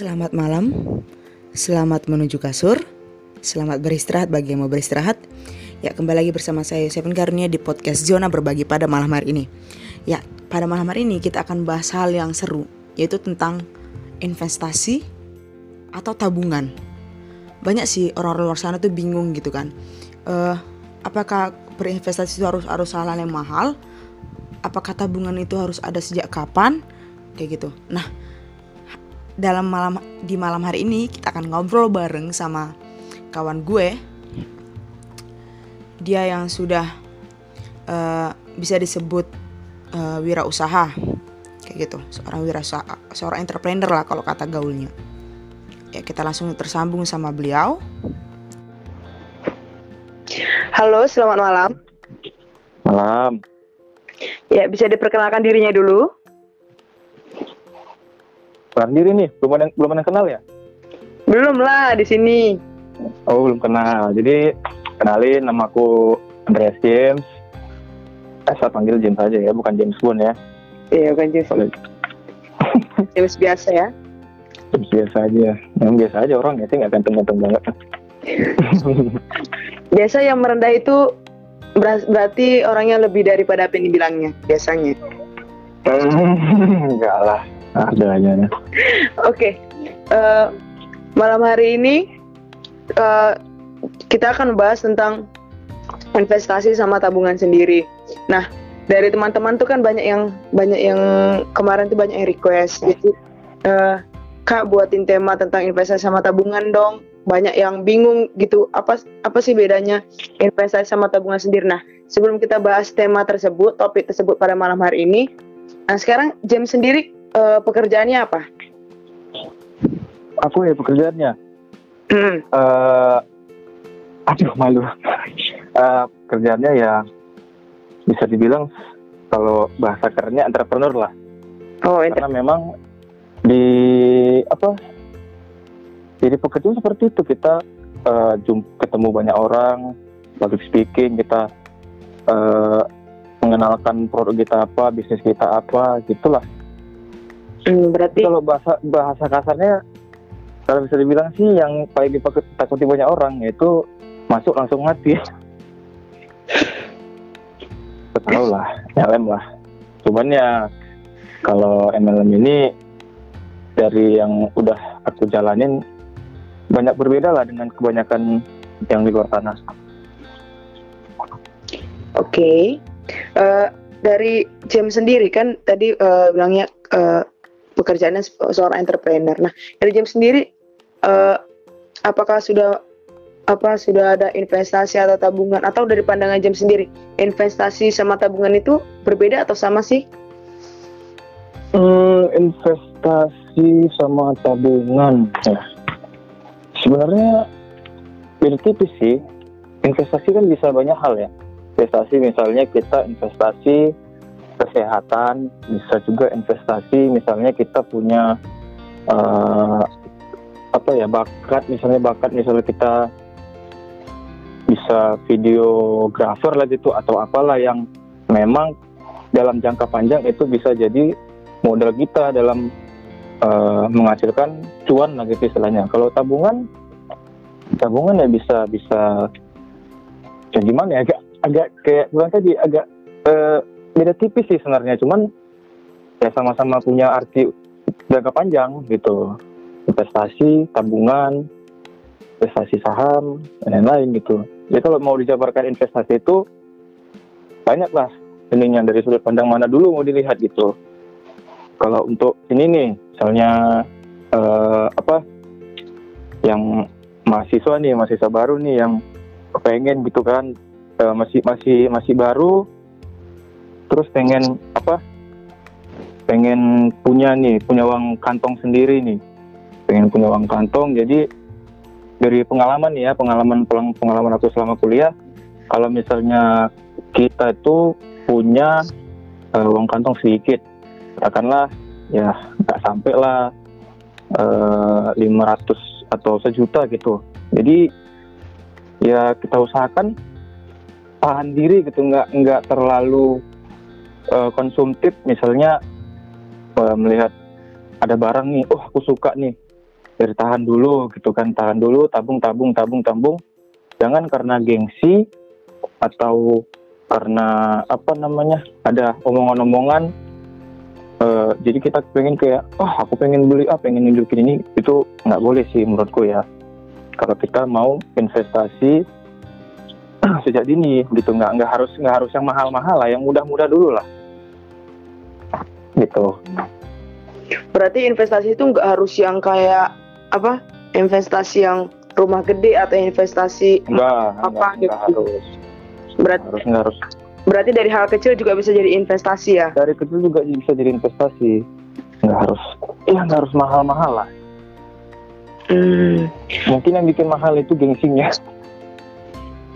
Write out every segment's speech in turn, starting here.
Selamat malam, selamat menuju kasur, selamat beristirahat bagi yang mau beristirahat. Ya kembali lagi bersama saya Yosefin Karunia di podcast Zona Berbagi pada malam hari ini. Ya pada malam hari ini kita akan bahas hal yang seru yaitu tentang investasi atau tabungan. Banyak sih orang-orang luar sana tuh bingung gitu kan. Uh, apakah berinvestasi itu harus harus hal yang mahal? Apakah tabungan itu harus ada sejak kapan? Kayak gitu. Nah, dalam malam di malam hari ini kita akan ngobrol bareng sama kawan gue. Dia yang sudah uh, bisa disebut uh, wirausaha kayak gitu, seorang wirausaha, seorang entrepreneur lah kalau kata gaulnya. Ya kita langsung tersambung sama beliau. Halo, selamat malam. Malam. Ya, bisa diperkenalkan dirinya dulu. Kenal diri nih, belum ada belum ada kenal ya? Belum lah di sini. Oh belum kenal. Jadi kenalin nama aku Andreas James. Eh, saya panggil James aja ya, bukan James Bond ya. Iya bukan James. Boleh. James biasa ya. James biasa aja. Yang biasa aja orang ya, sih nggak ganteng-ganteng banget. biasa yang merendah itu berarti orangnya lebih daripada apa yang dibilangnya biasanya. Enggak lah ada aja ya. Oke, uh, malam hari ini uh, kita akan bahas tentang investasi sama tabungan sendiri. Nah, dari teman-teman tuh kan banyak yang banyak yang kemarin tuh banyak yang request gitu. Uh, Kak buatin tema tentang investasi sama tabungan dong. Banyak yang bingung gitu. Apa apa sih bedanya investasi sama tabungan sendiri? Nah, sebelum kita bahas tema tersebut, topik tersebut pada malam hari ini, nah sekarang Jam sendiri uh, pekerjaannya apa? Aku ya pekerjaannya. uh, aduh malu. Uh, pekerjaannya ya bisa dibilang kalau bahasa kerennya entrepreneur lah. Oh, Karena memang di apa? Jadi pekerjaan seperti itu kita uh, jump, ketemu banyak orang, public speaking kita uh, mengenalkan produk kita apa, bisnis kita apa, gitulah. Hmm, berarti kalau bahasa bahasa kasarnya kalau bisa dibilang sih yang paling ditakuti banyak orang yaitu masuk langsung mati. Tahu lah, MLM lah. Cuman ya kalau MLM ini dari yang udah aku jalanin banyak berbeda lah dengan kebanyakan yang di luar sana. Oke, okay. uh, eh, dari Jam sendiri kan tadi uh, bilangnya uh, pekerjaannya seorang entrepreneur. Nah, dari James sendiri, uh, apakah sudah apa sudah ada investasi atau tabungan atau dari pandangan James sendiri investasi sama tabungan itu berbeda atau sama sih? Hmm, investasi sama tabungan ya. Sebenarnya beda tipis sih. Investasi kan bisa banyak hal ya. Investasi misalnya kita investasi kesehatan, bisa juga investasi. Misalnya kita punya uh, apa ya bakat, misalnya bakat misalnya kita bisa videografer lah gitu atau apalah yang memang dalam jangka panjang itu bisa jadi modal kita dalam uh, menghasilkan cuan lah gitu istilahnya. Kalau tabungan, tabungan ya bisa bisa ya gimana ya agak agak kayak bilang tadi agak uh, beda tipis sih sebenarnya cuman ya sama-sama punya arti jangka panjang gitu. Investasi tabungan investasi saham dan lain-lain gitu. Jadi kalau mau dijabarkan investasi itu banyak lah ininya dari sudut pandang mana dulu mau dilihat gitu. Kalau untuk ini nih misalnya uh, apa yang mahasiswa nih mahasiswa baru nih yang kepengen gitu kan uh, masih masih masih baru terus pengen apa? Pengen punya nih punya uang kantong sendiri nih. Pengen punya uang kantong jadi dari pengalaman ya pengalaman pengalaman aku selama kuliah kalau misalnya kita itu punya uh, uang kantong sedikit katakanlah ya nggak sampai lah uh, eh, 500 atau sejuta gitu. Jadi ya kita usahakan tahan diri gitu nggak nggak terlalu uh, konsumtif misalnya uh, melihat ada barang nih oh aku suka nih dari tahan dulu gitu kan tahan dulu tabung tabung tabung tabung. Jangan karena gengsi atau karena apa namanya ada omongan-omongan eh, jadi kita pengen kayak oh aku pengen beli ah pengen nunjukin ini itu nggak boleh sih menurutku ya. Kalau kita mau investasi sejak dini gitu. Nggak nggak harus nggak harus yang mahal-mahal lah yang mudah-mudah dulu lah. Gitu. Berarti investasi itu nggak harus yang kayak apa? Investasi yang rumah gede atau investasi enggak Apa enggak, gitu? enggak harus. Berarti harus nggak harus. berarti dari hal kecil juga bisa jadi investasi ya? dari kecil juga bisa jadi investasi. Nggak harus ya nggak harus mahal-mahal lah. Hmm, mungkin yang bikin mahal itu gengsinya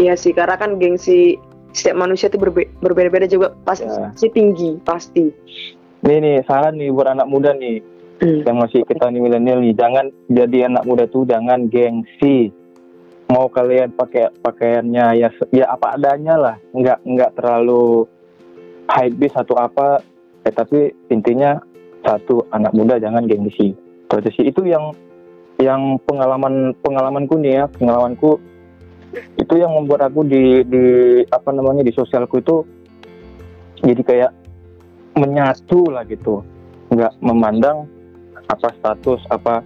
iya sih karena kan gengsi setiap manusia itu berbe- berbeda-beda juga pasti Ya. tinggi pasti. nih nih saran nih buat anak muda nih Hmm. yang masih kita nih milenial nih jangan jadi anak muda tuh jangan gengsi mau kalian pakai pakaiannya ya ya apa adanya lah nggak nggak terlalu high bis atau apa eh tapi intinya satu anak muda jangan gengsi itu aja sih itu yang yang pengalaman pengalamanku nih ya pengalamanku itu yang membuat aku di di apa namanya di sosialku itu jadi kayak menyatu lah gitu. Nggak memandang apa status apa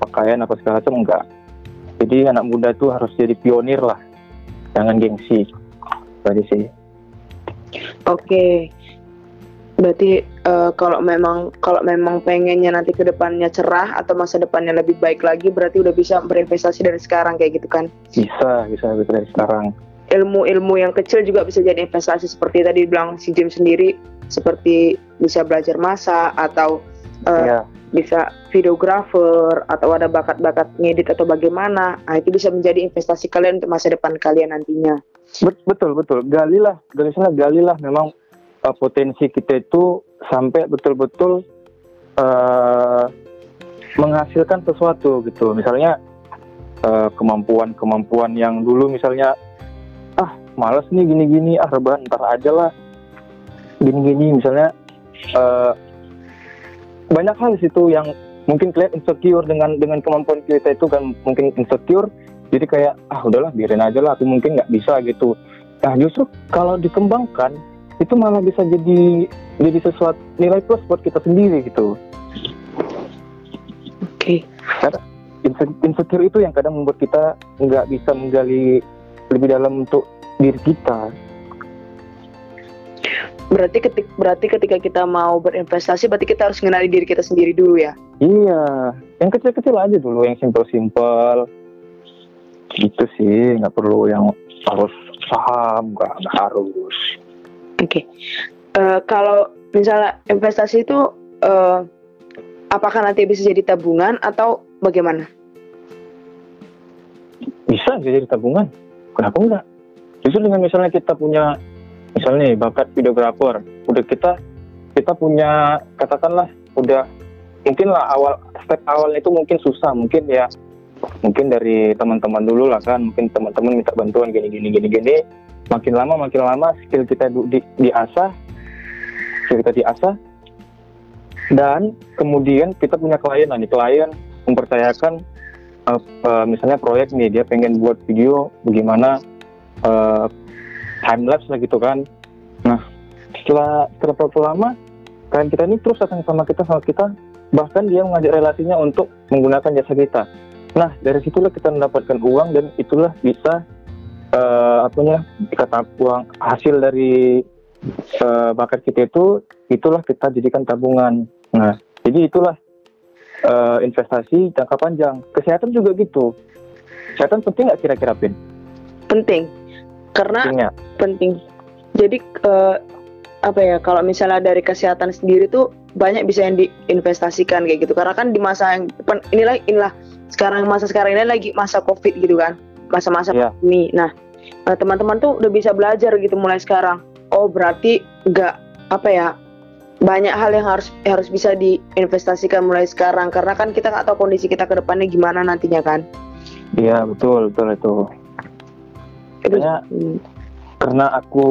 pakaian apa segala macam enggak jadi anak muda tuh harus jadi pionir lah. Jangan gengsi. Tadi sih. Oke. Berarti eh, kalau memang kalau memang pengennya nanti ke depannya cerah atau masa depannya lebih baik lagi berarti udah bisa berinvestasi dari sekarang kayak gitu kan. bisa bisa dari sekarang Ilmu-ilmu yang kecil juga bisa jadi investasi seperti tadi bilang si Jim sendiri seperti bisa belajar masak atau eh, ya bisa videographer atau ada bakat-bakat ngedit atau bagaimana. Nah, itu bisa menjadi investasi kalian untuk masa depan kalian nantinya. Bet- betul betul galilah sana galilah memang uh, potensi kita itu sampai betul-betul uh, menghasilkan sesuatu gitu. Misalnya uh, kemampuan-kemampuan yang dulu misalnya ah malas nih gini-gini ah rebahan ntar aja lah. Gini-gini misalnya uh, banyak hal situ yang mungkin kalian insecure dengan dengan kemampuan kita itu kan mungkin insecure. Jadi kayak ah udahlah biarin aja lah aku mungkin nggak bisa gitu. Nah justru kalau dikembangkan itu malah bisa jadi jadi sesuatu nilai plus buat kita sendiri gitu. Oke. Inse- insecure itu yang kadang membuat kita nggak bisa menggali lebih dalam untuk diri kita. Berarti ketik berarti ketika kita mau berinvestasi berarti kita harus mengenali diri kita sendiri dulu ya. iya. Yang kecil-kecil aja dulu yang simple-simple gitu sih nggak perlu yang harus saham nggak harus Oke. Eh, kalau misalnya investasi itu eh, apakah nanti bisa jadi tabungan atau bagaimana? bisa bisa jadi tabungan kenapa enggak justru dengan misalnya kita punya misalnya bakat videografer udah kita kita punya katakanlah udah mungkin lah awal step awalnya itu mungkin susah mungkin ya mungkin dari teman-teman dulu lah kan mungkin teman-teman minta bantuan gini gini gini gini makin lama makin lama skill kita di, diasah skill kita diasah dan kemudian kita punya klien. Lah nih klien mempercayakan uh, uh, misalnya proyek nih dia pengen buat video bagaimana uh, time lapse lah gitu kan. Nah setelah setelah lama klien kita ini terus akan sama kita sama kita. Bahkan dia mengajak relasinya untuk menggunakan jasa kita. Nah dari situlah kita mendapatkan uang dan itulah bisa uh, apanya kata uang hasil dari uh, bakat kita itu itulah kita jadikan tabungan nah jadi itulah uh, investasi jangka panjang. Kesehatan juga gitu. Kesehatan penting nggak kira-kira Pin? Penting. Karena Pentingnya. penting. Jadi eh, apa ya kalau misalnya dari kesehatan sendiri tuh banyak bisa yang diinvestasikan kayak gitu. Karena kan di masa yang inilah inilah sekarang masa sekarang ini lagi masa covid gitu kan, masa-masa Iya. ini. Nah eh, teman-teman tuh udah bisa belajar gitu mulai sekarang. Oh berarti nggak apa ya banyak hal yang harus harus bisa diinvestasikan mulai sekarang karena kan kita nggak tahu kondisi kita ke depannya gimana nantinya kan. Iya betul betul itu. Hmm, karena aku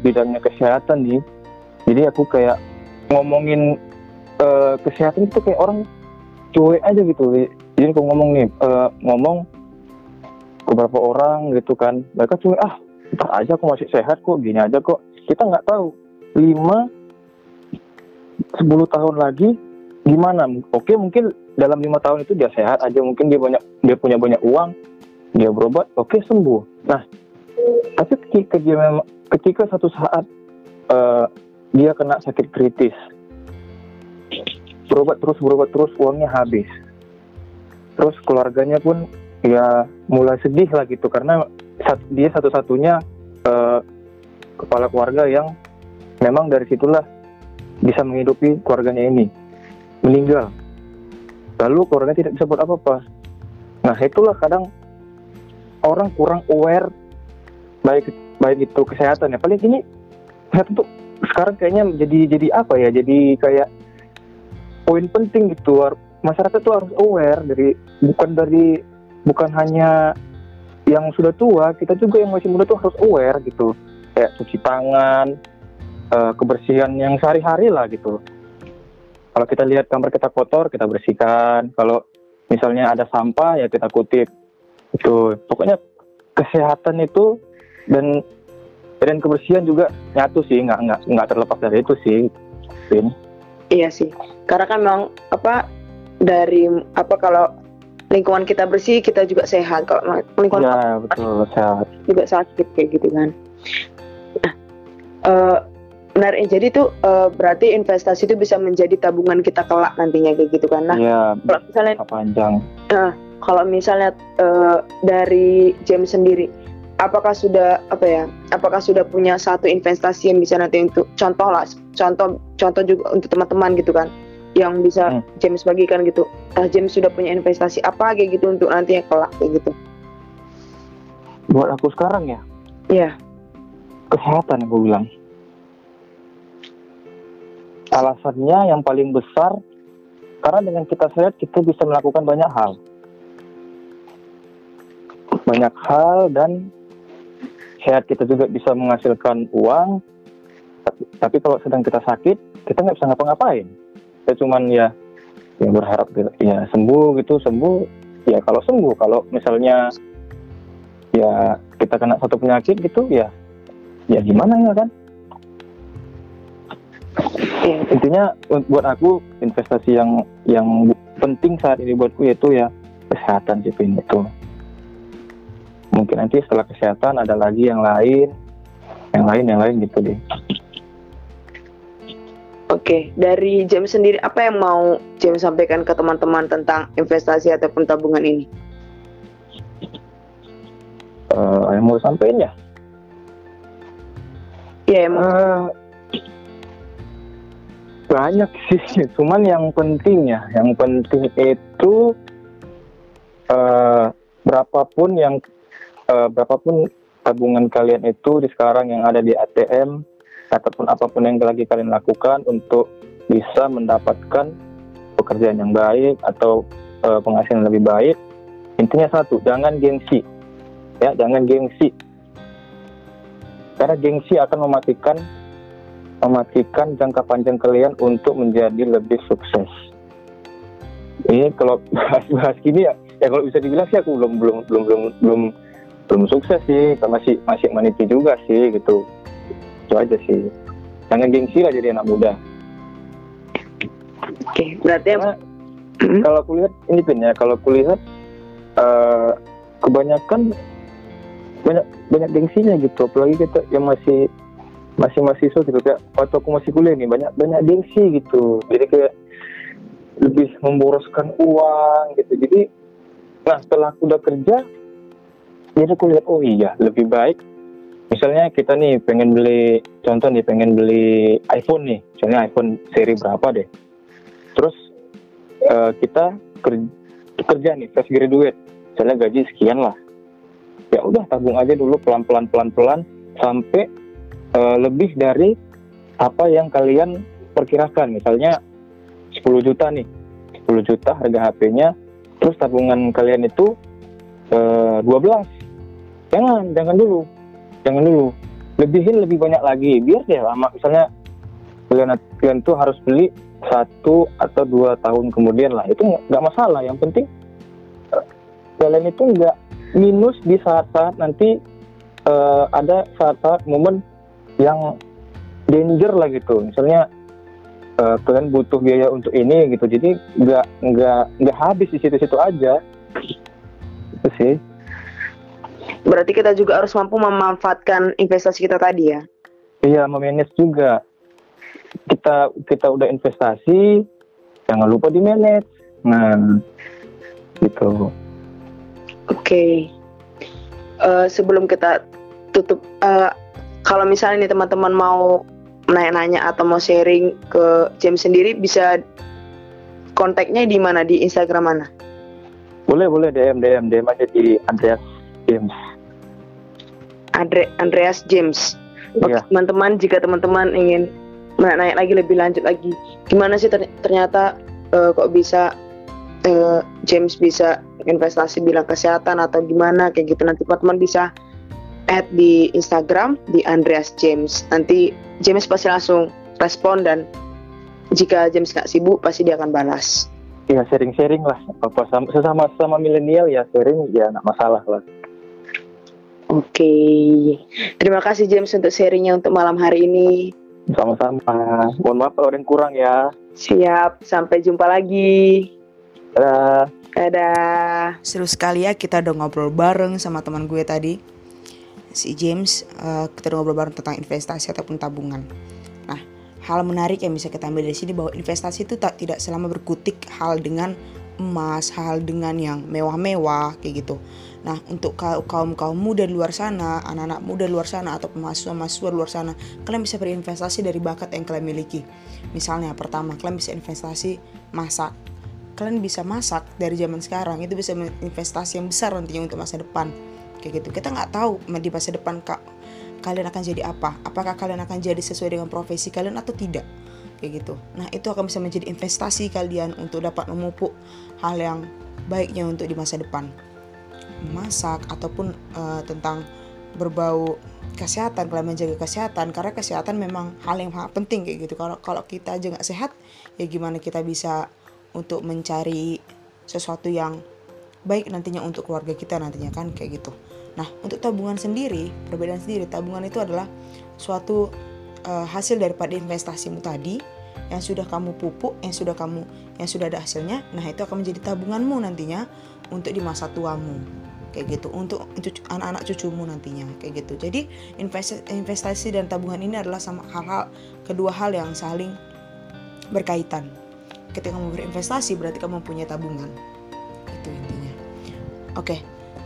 bidangnya kesehatan nih, jadi aku kayak ngomongin eh, kesehatan itu kayak orang cuek aja gitu. jadi aku ngomong nih eh, ngomong beberapa orang gitu kan. Mereka cuma ah ntar aja aku masih sehat kok gini aja kok. Kita nggak tahu lima 10 tahun lagi gimana. Oke mungkin dalam lima tahun itu dia sehat aja mungkin dia banyak dia punya banyak uang dia berobat oke sembuh. Nah tapi ketika dia memang ketika satu saat eh, dia kena sakit kritis berobat terus berobat terus uangnya habis. Terus keluarganya pun ya mulai sedih lah gitu karena dia satu-satunya eh, kepala keluarga yang memang dari situlah bisa menghidupi keluarganya ini meninggal. Lalu keluarganya tidak bisa buat apa-apa. Nah itulah kadang orang kurang aware baik baik itu kesehatan ya paling ini kesehatan tuh sekarang kayaknya jadi jadi apa ya jadi kayak poin penting gitu. Masyarakat tuh harus aware dari bukan dari bukan hanya yang sudah tua kita juga yang masih muda tuh harus aware gitu. Kayak cuci tangan eh, kebersihan yang sehari-hari lah gitu. Kalau kita lihat kamar kita kotor kita bersihkan. Kalau misalnya ada sampah ya kita kutip. Itu pokoknya kesehatan itu dan dan kebersihan juga nyatu sih. Nggak nggak nggak terlepas dari itu sih Vin. Iya sih. Karena kan memang apa dari apa kalau lingkungan kita bersih kita juga sehat. Kalau lingkungan ya betul sehat juga sakit kayak gitu kan. Nah, eh menarik. Jadi tuh eh, berarti investasi itu bisa menjadi tabungan kita kelak nantinya kayak gitu kan. Nah, ya kalau misalnya panjang kalau misalnya eh, dari James sendiri, apakah sudah apa ya? Apakah sudah punya satu investasi yang bisa nanti untuk contoh lah, contoh contoh juga untuk teman-teman gitu kan, yang bisa Hmm. James bagikan gitu. Ah, James sudah punya investasi apa kayak gitu untuk nanti yang kelak kayak gitu. buat aku sekarang ya Iya. kesehatan aku bilang alasannya yang paling besar karena dengan kita sehat kita bisa melakukan banyak hal banyak hal dan sehat kita juga bisa menghasilkan uang tapi, tapi kalau sedang kita sakit kita nggak bisa ngapa-ngapain kita cuman ya ya berharap ya sembuh gitu sembuh ya kalau sembuh kalau misalnya ya kita kena satu penyakit gitu ya ya gimana ya kan? Iya. intinya buat aku investasi yang yang penting saat ini buatku yaitu ya kesehatan sih Vin, itu mungkin nanti setelah kesehatan ada lagi yang lain yang lain yang lain gitu deh Oke, dari James sendiri apa yang mau James sampaikan ke teman-teman tentang investasi ataupun tabungan ini? Eh, yang mau sampein ya Iya, emang. Eh, banyak sih cuman yang penting ya yang penting itu eh berapapun yang eh, berapapun tabungan kalian itu di sekarang yang ada di ATM ataupun apa pun yang lagi kalian lakukan untuk bisa mendapatkan pekerjaan yang baik atau eh, penghasilan lebih baik intinya satu jangan gengsi ya jangan gengsi karena gengsi akan mematikan mematikan jangka panjang kalian untuk menjadi lebih sukses. Ini kalau bahas-bahas gini ya, ya kalau bisa dibilang sih aku belum belum belum belum belum belum sukses sih, masih masih meniti juga sih gitu. Itu aja sih. Jangan gengsi lah jadi anak muda. Oke, berarti yang Karena kalau kulihat ini pin ya, kalau kulihat eh, kebanyakan banyak banyak gengsinya gitu, apalagi kita yang masih masih mahasiswa gitu. Kayak waktu aku masih kuliah nih banyak banyak gengsi gitu, jadi kayak lebih memboroskan uang gitu, jadi nah setelah aku udah kerja, jadi aku lihat oh iya lebih baik misalnya kita nih pengen beli contoh nih pengen beli iPhone nih, misalnya iPhone seri berapa deh, terus eh, kita kerja, kerja nih fresh graduate. Misalnya gaji sekian lah. Ya udah tabung aja dulu pelan pelan pelan pelan sampai eh, lebih dari apa yang kalian perkirakan. Misalnya 10 juta nih. 10 juta harga HP-nya terus tabungan kalian itu eh, 12 jangan jangan dulu jangan dulu. Lebihin lebih banyak lagi. Biar deh lama. Misalnya kalian kalian tuh harus beli satu atau dua tahun kemudian lah. Itu nggak masalah. Yang penting kalian itu nggak minus di saat-saat nanti uh, ada saat-saat momen yang danger lah gitu. Misalnya uh, kalian butuh biaya untuk ini gitu. Jadi nggak nggak nggak habis di situ-situ aja. Itu sih berarti kita juga harus mampu memanfaatkan investasi kita tadi ya iya memanage juga kita kita udah investasi jangan lupa di manage nah gitu oke okay. uh, eh, sebelum kita tutup uh, kalau misalnya nih teman-teman mau nanya-nanya atau mau sharing ke James sendiri bisa kontaknya di mana di Instagram mana? Boleh boleh DM DM DM aja di Andreas James. Andre Andreas James. Iya. Teman-teman jika teman-teman ingin nanya lagi lebih lanjut lagi, gimana sih ternyata uh, kok bisa uh, James bisa investasi bilang kesehatan atau gimana kayak gitu nanti teman-teman bisa add di Instagram di Andreas James. Nanti James pasti langsung respon dan jika James nggak sibuk pasti dia akan balas. Ya sharing-sharing lah apa sama sesama sama milenial ya sharing ya nggak masalah lah. Oke, okay. terima kasih James untuk sharingnya untuk malam hari ini. Sama-sama. Mohon maaf kalau ada yang kurang ya. Siap, sampai jumpa lagi. Dadah. Dadah. Seru sekali ya kita udah ngobrol bareng sama teman gue tadi si James uh, kita ngobrol bareng tentang investasi ataupun tabungan. Nah, hal menarik yang bisa kita ambil dari sini bahwa investasi itu tak tidak selama berkutik hal dengan emas, hal dengan yang mewah-mewah kayak gitu. Nah, untuk kaum kaum muda di luar sana, anak-anak muda di luar sana atau mahasiswa-mahasiswa di luar sana, kalian bisa berinvestasi dari bakat yang kalian miliki. Misalnya, pertama, kalian bisa investasi masak. Kalian bisa masak dari zaman sekarang, itu bisa investasi yang besar nantinya untuk masa depan kayak gitu kita nggak tahu di masa depan kak kalian akan jadi apa apakah kalian akan jadi sesuai dengan profesi kalian atau tidak kayak gitu. Nah itu akan bisa menjadi investasi kalian untuk dapat memupuk hal yang baiknya untuk di masa depan. Masak ataupun uh, tentang berbau kesehatan kalian menjaga kesehatan karena kesehatan memang hal yang sangat penting kayak gitu. Kalau kalau kita aja nggak sehat ya gimana kita bisa untuk mencari sesuatu yang baik nantinya untuk keluarga kita nantinya kan kayak gitu. Nah, untuk tabungan sendiri, perbedaan sendiri, tabungan itu adalah suatu uh, hasil daripada investasimu tadi yang sudah kamu pupuk, yang sudah kamu yang sudah ada hasilnya. Nah, itu akan menjadi tabunganmu nantinya untuk di masa tuamu. Kayak gitu, untuk anak-anak cucumu nantinya kayak gitu. Jadi, investasi dan tabungan ini adalah sama hal-hal kedua hal yang saling berkaitan. Ketika kamu berinvestasi berarti kamu punya tabungan. Itu intinya. Oke,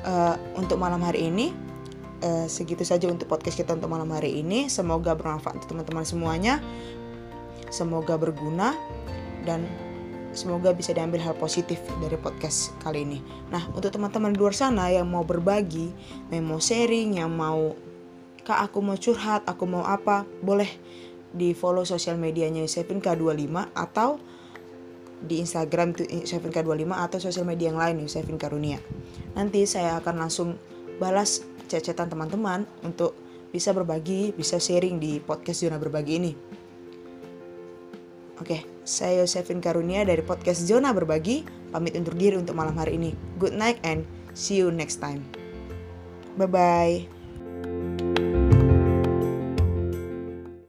uh, untuk malam hari ini uh, segitu saja untuk podcast kita untuk malam hari ini. Semoga bermanfaat untuk teman-teman semuanya. Semoga berguna dan semoga bisa diambil hal positif dari podcast kali ini. Nah, untuk teman-teman di luar sana yang mau berbagi, yang mau sharing, yang mau Kak aku mau curhat, aku mau apa, boleh di follow sosial medianya Yusefin K25 atau di Instagram Yusefin K25 atau sosial media yang lain Yusefin Karunia. Nanti saya akan langsung balas cecetan teman-teman untuk bisa berbagi, bisa sharing di podcast Zona Berbagi ini. Oke, saya Yosefin Karunia dari podcast Zona Berbagi, pamit undur diri untuk malam hari ini. Good night and see you next time. Bye-bye.